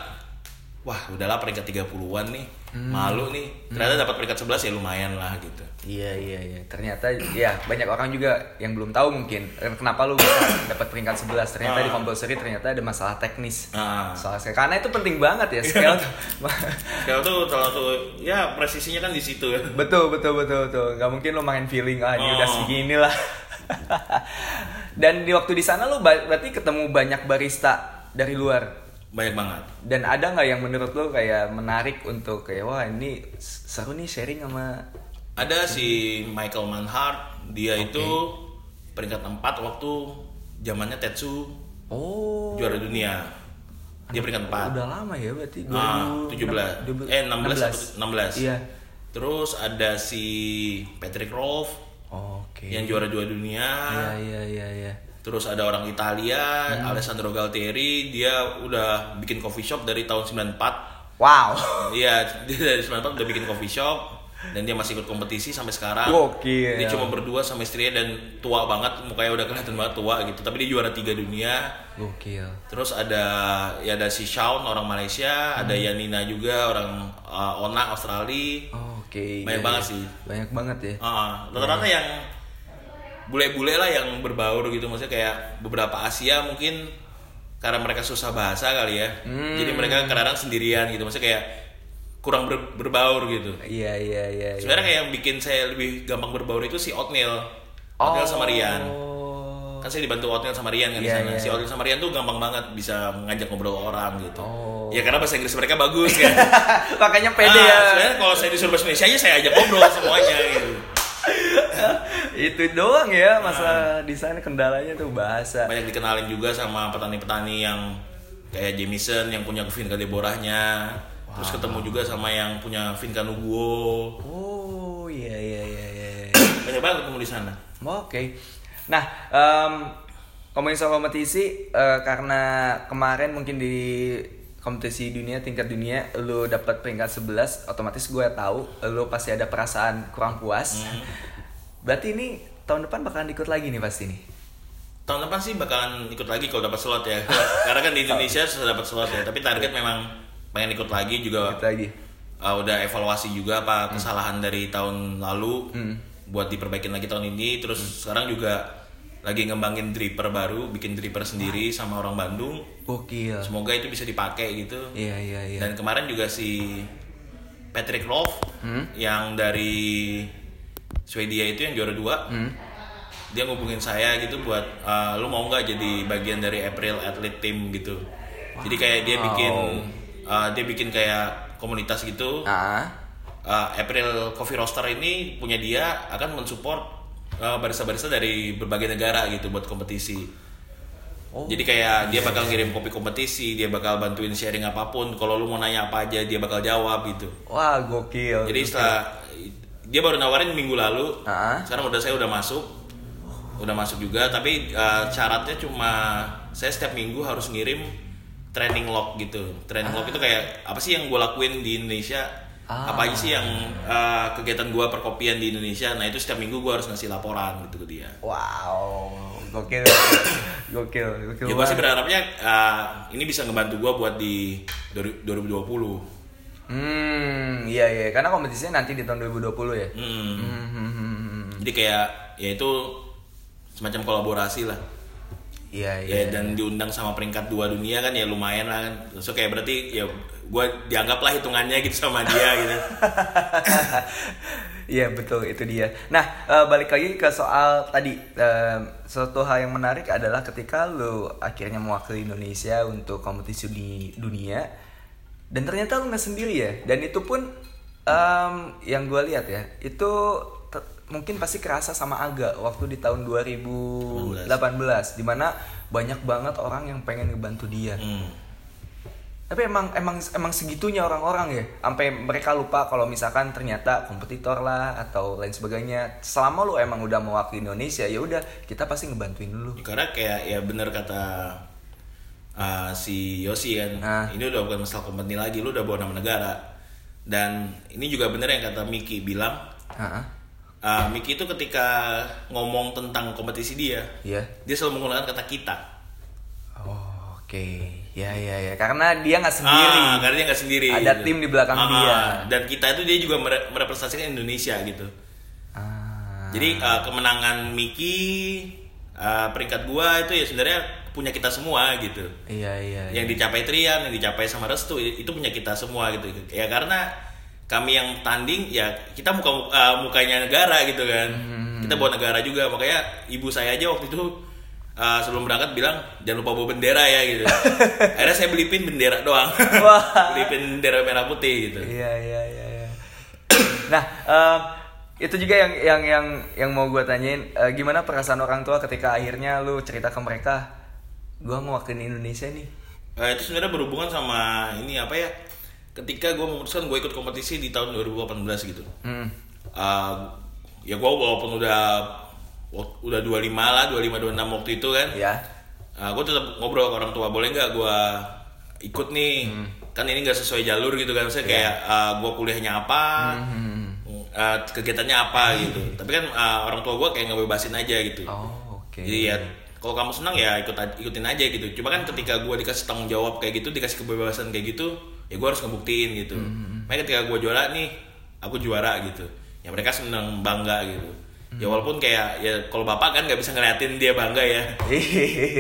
wah udahlah peringkat 30-an nih, Hmm. malu nih. Ternyata dapat peringkat 11 ya lumayan lah gitu. Iya iya iya. Ternyata ya banyak orang juga yang belum tahu mungkin kenapa lu bisa dapat peringkat 11. Ternyata Ah. di compulsory ternyata ada masalah teknis. Ah. Soal karena itu penting banget ya tuh. Kalau tuh kalau tuh ya presisinya kan di situ ya. betul betul betul betul. Gak mungkin lu main feeling ah ini udah Oh. segini lah. Dan di waktu di sana lu berarti ketemu banyak barista dari luar. Banyak banget. Dan ada nggak yang menurut lu kayak menarik untuk kayak wah ini seru nih sharing sama Ada si Michael Manhart, dia itu peringkat 4 waktu zamannya Tetsu Oh. juara dunia. Dia peringkat 4. Udah lama ya berarti Ah, 2016. 17. Eh 16 atau 16. Iya. Terus ada si Patrick Rolf Oke. yang juara juara dunia. Iya iya iya iya. Terus ada orang Italia, Hmm. Alessandro Galtieri, dia udah bikin coffee shop dari tahun 94. Wow. Iya, dia dari 94 udah bikin coffee shop dan dia masih ikut kompetisi sampai sekarang. Gokil. Dia cuma berdua sama istrinya dan tua banget, mukanya udah kelihatan banget tua gitu. Tapi dia juara tiga dunia. Gokil. Terus ada ya ada si Shaun orang Malaysia, ada Hmm. Yanina juga orang uh, Ona Australia. Oke. Banyak iya, banget iya. sih. Banyak banget ya. Ah, rata-rata yang bule-bule lah yang berbaur gitu maksudnya kayak beberapa Asia mungkin karena mereka susah bahasa kali ya. Hmm. Jadi mereka kadang-kadang sendirian gitu maksudnya kayak kurang ber- berbaur gitu. Iya iya iya. iya. Sebenarnya kayak yang bikin saya lebih gampang berbaur itu si Otnil. Otnil sama Rian. Oh. Kan saya dibantu Otnil sama Rian kan di Iya, sana. iya. Si Otnil sama Rian tuh gampang banget bisa ngajak ngobrol orang gitu. Oh. Ya karena bahasa Inggris mereka bagus kan. Makanya pede Ah, ya. Sebenarnya kalau saya disuruh bahasa Indonesia aja saya ajak ngobrol semuanya gitu. Itu doang ya masalah di sana kendalanya tuh bahasa. banyak dikenalin juga sama petani-petani yang kayak Jamison yang punya Vinca Deborahnya terus ketemu juga sama yang punya Vinca Nuguo Oh iya iya iya iya. iya. banyak banget ketemu di sana Oh, Oke. Nah, em ngomongin soal kompetisi eh, karena kemarin mungkin di kompetisi dunia tingkat dunia lu dapat peringkat 11, otomatis gue tahu lu pasti ada perasaan kurang puas. Berarti ini tahun depan bakalan ikut lagi nih pasti nih. Tahun depan sih bakalan ikut lagi kalau dapat slot ya. Karena kan di Indonesia sudah dapat slot ya. Tapi target memang pengen ikut lagi juga. Ikut lagi. uh, udah evaluasi juga apa kesalahan dari tahun lalu Hmm. buat diperbaikin lagi tahun ini. Terus sekarang juga lagi ngembangin dripper baru, bikin dripper sendiri sama orang Bandung. Gokil. Semoga itu bisa dipakai gitu. Iya, iya, iya. Dan kemarin juga si Patrick Rolf Hmm. yang dari Swedia itu yang juara dua, Hmm. dia ngubungin saya gitu buat "Ah, lu mau nggak jadi bagian dari April Athlete Team gitu. Jadi kayak dia bikin ah, dia bikin kayak komunitas gitu. Ah. Ah, April Coffee Roaster ini punya dia akan mensupport barista-barista dari berbagai negara gitu buat kompetisi. Oh. Jadi kayak dia bakal ngirim kopi kompetisi, dia bakal bantuin sharing apa pun. Kalau lu mau nanya apa aja, dia bakal jawab gitu. Wah, gokil. Jadi setelah dia baru nawarin minggu lalu, Ah. sekarang udah saya udah masuk, udah masuk juga. Tapi uh, syaratnya cuma saya setiap minggu harus ngirim training log gitu. Training log itu kayak apa sih yang gue lakuin di Indonesia? Ah. Apa aja sih yang uh, kegiatan gue perkopian di Indonesia? Nah itu setiap minggu gue harus ngasih laporan gitu ke dia. Wow, gokil. gokil, gokil. Ya gue sih berharapnya uh, ini bisa ngebantu gue buat di 2020. Hmm, iya iya, karena kompetisinya nanti di tahun 2020 ya. Hmm. Hmm, hmm, hmm, hmm. Jadi kayak ya itu semacam kolaborasi lah. Iya iya. Ya dan diundang sama peringkat dua dunia kan ya lumayan lah kan. So kayak berarti ya gue dianggap lah hitungannya gitu sama dia gitu. Iya betul itu dia. Nah eh, balik lagi ke soal tadi suatu hal yang menarik adalah ketika lu akhirnya mewakili Indonesia untuk kompetisi di dunia dan ternyata lu nggak sendiri ya. Dan itu pun em, yang gue lihat ya itu mungkin pasti kerasa sama Aga waktu di tahun 2018 di mana banyak banget orang yang pengen ngebantu dia. Hmm. Tapi emang emang emang segitunya orang-orang ya, sampai mereka lupa kalau misalkan ternyata kompetitor lah atau lain sebagainya. Selama lu emang udah mewakili Indonesia, ya udah kita pasti ngebantuin dulu. Karena kayak ya bener kata uh, si Yosi kan, Ah. ini udah bukan masalah kompetisi lagi, lu udah bawa nama negara. Dan ini juga bener yang kata Miki bilang, uh, Miki itu ketika ngomong tentang kompetisi dia, Iya. dia selalu menggunakan kata kita. Oh, oke. Ya ya ya, karena dia nggak sendiri. Ah, karena dia nggak sendiri. Ada tim di belakang Ah, dia. Dan kita itu dia juga mere- merepresentasikan Indonesia gitu. Ah. Jadi uh, kemenangan Miki, uh, peringkat gua itu ya sebenarnya punya kita semua gitu. Iya iya. iya. Yang dicapai Trian, yang dicapai sama Restu itu punya kita semua gitu. Ya karena kami yang tanding ya kita muka uh, mukanya negara gitu kan. Hmm. Kita bawa negara juga makanya ibu saya aja waktu itu uh, sebelum berangkat bilang jangan lupa bawa bendera ya gitu. Akhirnya saya beli pin bendera doang. Beli pin bendera merah putih gitu. Iya iya iya. iya. nah em, itu juga yang yang yang yang mau gue tanyain eh, gimana perasaan orang tua ketika akhirnya lu cerita ke mereka, gue mewakili Indonesia nih. Eh, itu sebenarnya berhubungan sama ini apa ya? Ketika gue memutuskan gue ikut kompetisi di tahun 2018 gitu. Hmm. Uh, ya gue walaupun udah udah 25 lah, 25 26 waktu itu kan. Ya. gue tetap ngobrol ke orang tua, boleh nggak gue ikut nih? Kan ini nggak sesuai jalur gitu kan. Saya kayak gue kuliahnya apa, Hmm. uh, kegiatannya apa gitu. Tapi kan uh, orang tua gue kayak ngebebasin aja gitu. Oh oke. Jadi ya kalau kamu senang ya ikut ikutin aja gitu. Cuma kan ketika gue dikasih tanggung jawab kayak gitu, dikasih kebebasan kayak gitu, ya gue harus ngebuktiin gitu. Makanya ketika gue juara nih, aku juara gitu. Ya mereka senang bangga gitu. Ya walaupun kayak ya kalau bapak kan nggak bisa ngeliatin dia bangga ya.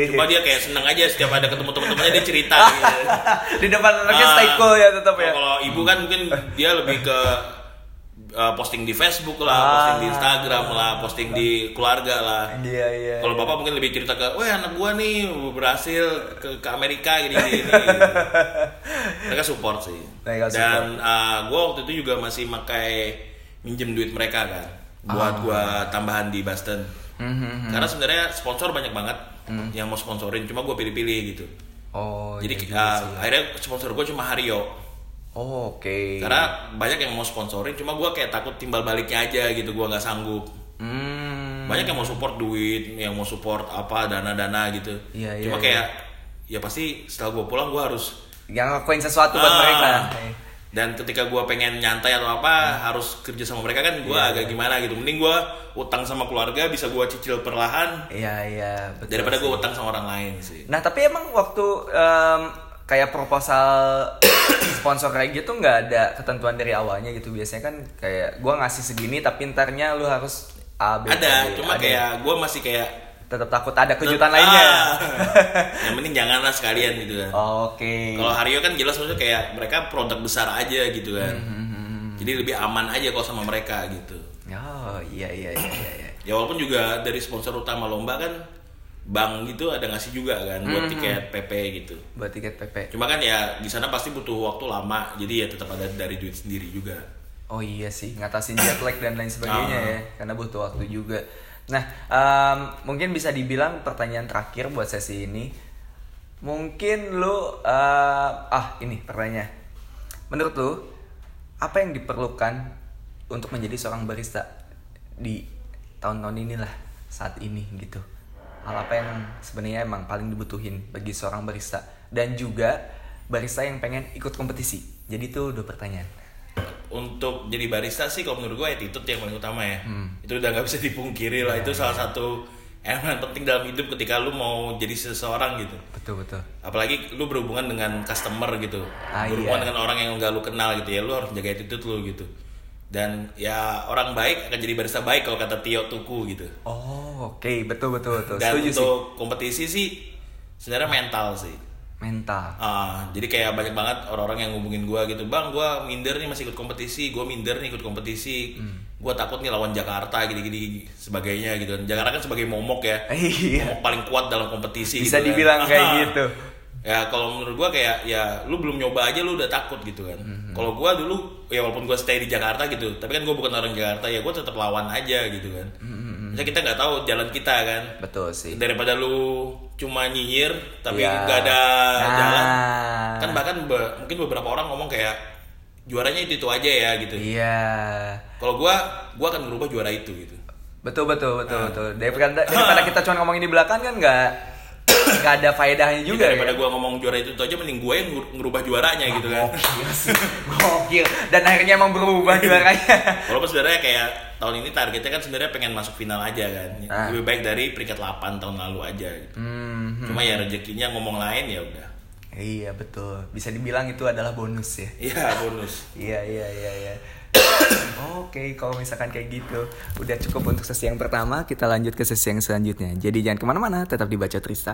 Cuma dia kayak seneng aja setiap ada ketemu teman-temannya dia cerita gitu. Di depan anaknya Ah, stay cool ya tetap ya. Kalau ibu kan mungkin dia lebih ke uh, posting di Facebook lah, Ah. posting di Instagram lah, posting di keluarga lah. Iya iya. Kalau bapak mungkin lebih cerita ke, wah anak gua nih berhasil ke, ke Amerika gini gini. gini." Mereka support sih. Mereka Dan uh, gua waktu itu juga masih makai minjem duit mereka kan, buat gua tambahan di Boston. Hmm, hmm. Karena sebenarnya sponsor banyak banget yang mau sponsorin, cuma gua pilih-pilih gitu. Oh. Jadi iya uh, sih. akhirnya sponsor gua cuma Hario. Oh oke. Karena banyak yang mau sponsorin, cuma gua kayak takut timbal baliknya aja gitu, gua nggak sanggup. Hmm. banyak yang mau support duit yang mau support apa dana-dana gitu Iya, iya, cuma iya. kayak ya pasti setelah gue pulang gue harus Yang ngelakuin sesuatu buat Ah. mereka. dan ketika gue pengen nyantai atau apa harus kerja sama mereka kan gue Iya, agak gimana gitu mending gue utang sama keluarga bisa gue cicil perlahan Iya iya betul. daripada gue utang sama orang lain sih Nah tapi emang waktu em, kayak proposal sponsor kayak gitu nggak ada ketentuan dari awalnya gitu biasanya kan kayak gua ngasih segini tapi ntarnya lu harus A B C, ada D. cuma Ada. kayak gue masih kayak tetap takut ada kejutan Ah. lainnya. yang penting janganlah sekalian gitu kan Oke. Kalau Hario kan jelas maksudnya kayak mereka produk besar aja gitu kan. Hmm, Jadi lebih aman aja kalau sama mereka gitu. Oh iya iya iya. iya. Ya walaupun juga dari sponsor utama lomba kan bank gitu ada ngasih juga kan buat Hmm. tiket PP gitu. Buat tiket PP. Cuma kan ya di sana pasti butuh waktu lama. Jadi ya tetap ada dari duit sendiri juga. Oh iya sih, ngatasin jet lag dan lain sebagainya Ah. ya, karena butuh waktu juga. Nah, em, mungkin bisa dibilang pertanyaan terakhir buat sesi ini. Mungkin lu, eh, ah ini pertanyaan. Menurut lu, apa yang diperlukan untuk menjadi seorang barista di tahun-tahun inilah saat ini gitu? Hal apa yang sebenarnya emang paling dibutuhin bagi seorang barista dan juga barista yang pengen ikut kompetisi? Jadi itu dua pertanyaan. Untuk jadi barista sih kalau menurut gue attitude yang paling utama ya. Hmm. Itu udah nggak bisa dipungkiri lah. Itu salah satu elemen penting dalam hidup ketika lu mau jadi seseorang gitu. Betul betul. apalagi lu berhubungan dengan customer gitu Ah, berhubungan iya. dengan orang yang enggak lu kenal gitu ya lu harus jaga attitude lu gitu dan ya orang baik akan jadi barista baik kalau kata Tio Tuku gitu Oh, oke, betul betul betul. dan Setuju untuk sih. kompetisi sih sebenarnya mental sih Mental. Ah, jadi kayak banyak banget orang-orang yang ngubungin gua gitu bang gua minder nih masih ikut kompetisi gua minder nih ikut kompetisi Hmm. gua takut nih lawan Jakarta gini-gini sebagainya gitu Jakarta kan sebagai momok ya Iya. momok paling kuat dalam kompetisi Bisa gitu kan. dibilang kayak Ah. gitu. ya kalau menurut gua kayak ya lu belum nyoba aja lu udah takut gitu kan Mhm. kalau gua dulu ya walaupun gua stay di Jakarta gitu tapi kan gua bukan orang Jakarta ya gua tetap lawan aja gitu kan Misalnya kita nggak tahu jalan kita kan Betul sih. daripada lu cuma nyinyir tapi Iya. nggak ada Nah. jalan kan bahkan be- mungkin beberapa orang ngomong kayak juaranya itu itu aja ya gitu Iya. kalau gua gua akan berubah juara itu gitu Betul betul betul Ah. betul. Daripada daripada kita cuma ngomongin di belakang kan nggak nggak ada faedahnya juga Jadi daripada ya. gua ngomong juara itu itu aja mending gua yang ngerubah juaranya gitu kan Gokil sih. Gokil. Dan akhirnya emang berubah juaranya. Walaupun sebenarnya kayak tahun ini targetnya kan sebenarnya pengen masuk final aja kan. Ah. Lebih baik dari peringkat 8 tahun lalu aja gitu. Hmm, Cuma ya rezekinya ngomong lain ya udah. Iya betul. Bisa dibilang itu adalah bonus ya. Iya bonus. Iya iya iya iya. Oke, kalau misalkan kayak gitu, udah cukup untuk sesi yang pertama. Kita lanjut ke sesi yang selanjutnya. Jadi jangan ke mana-mana, tetap dibaca Trista.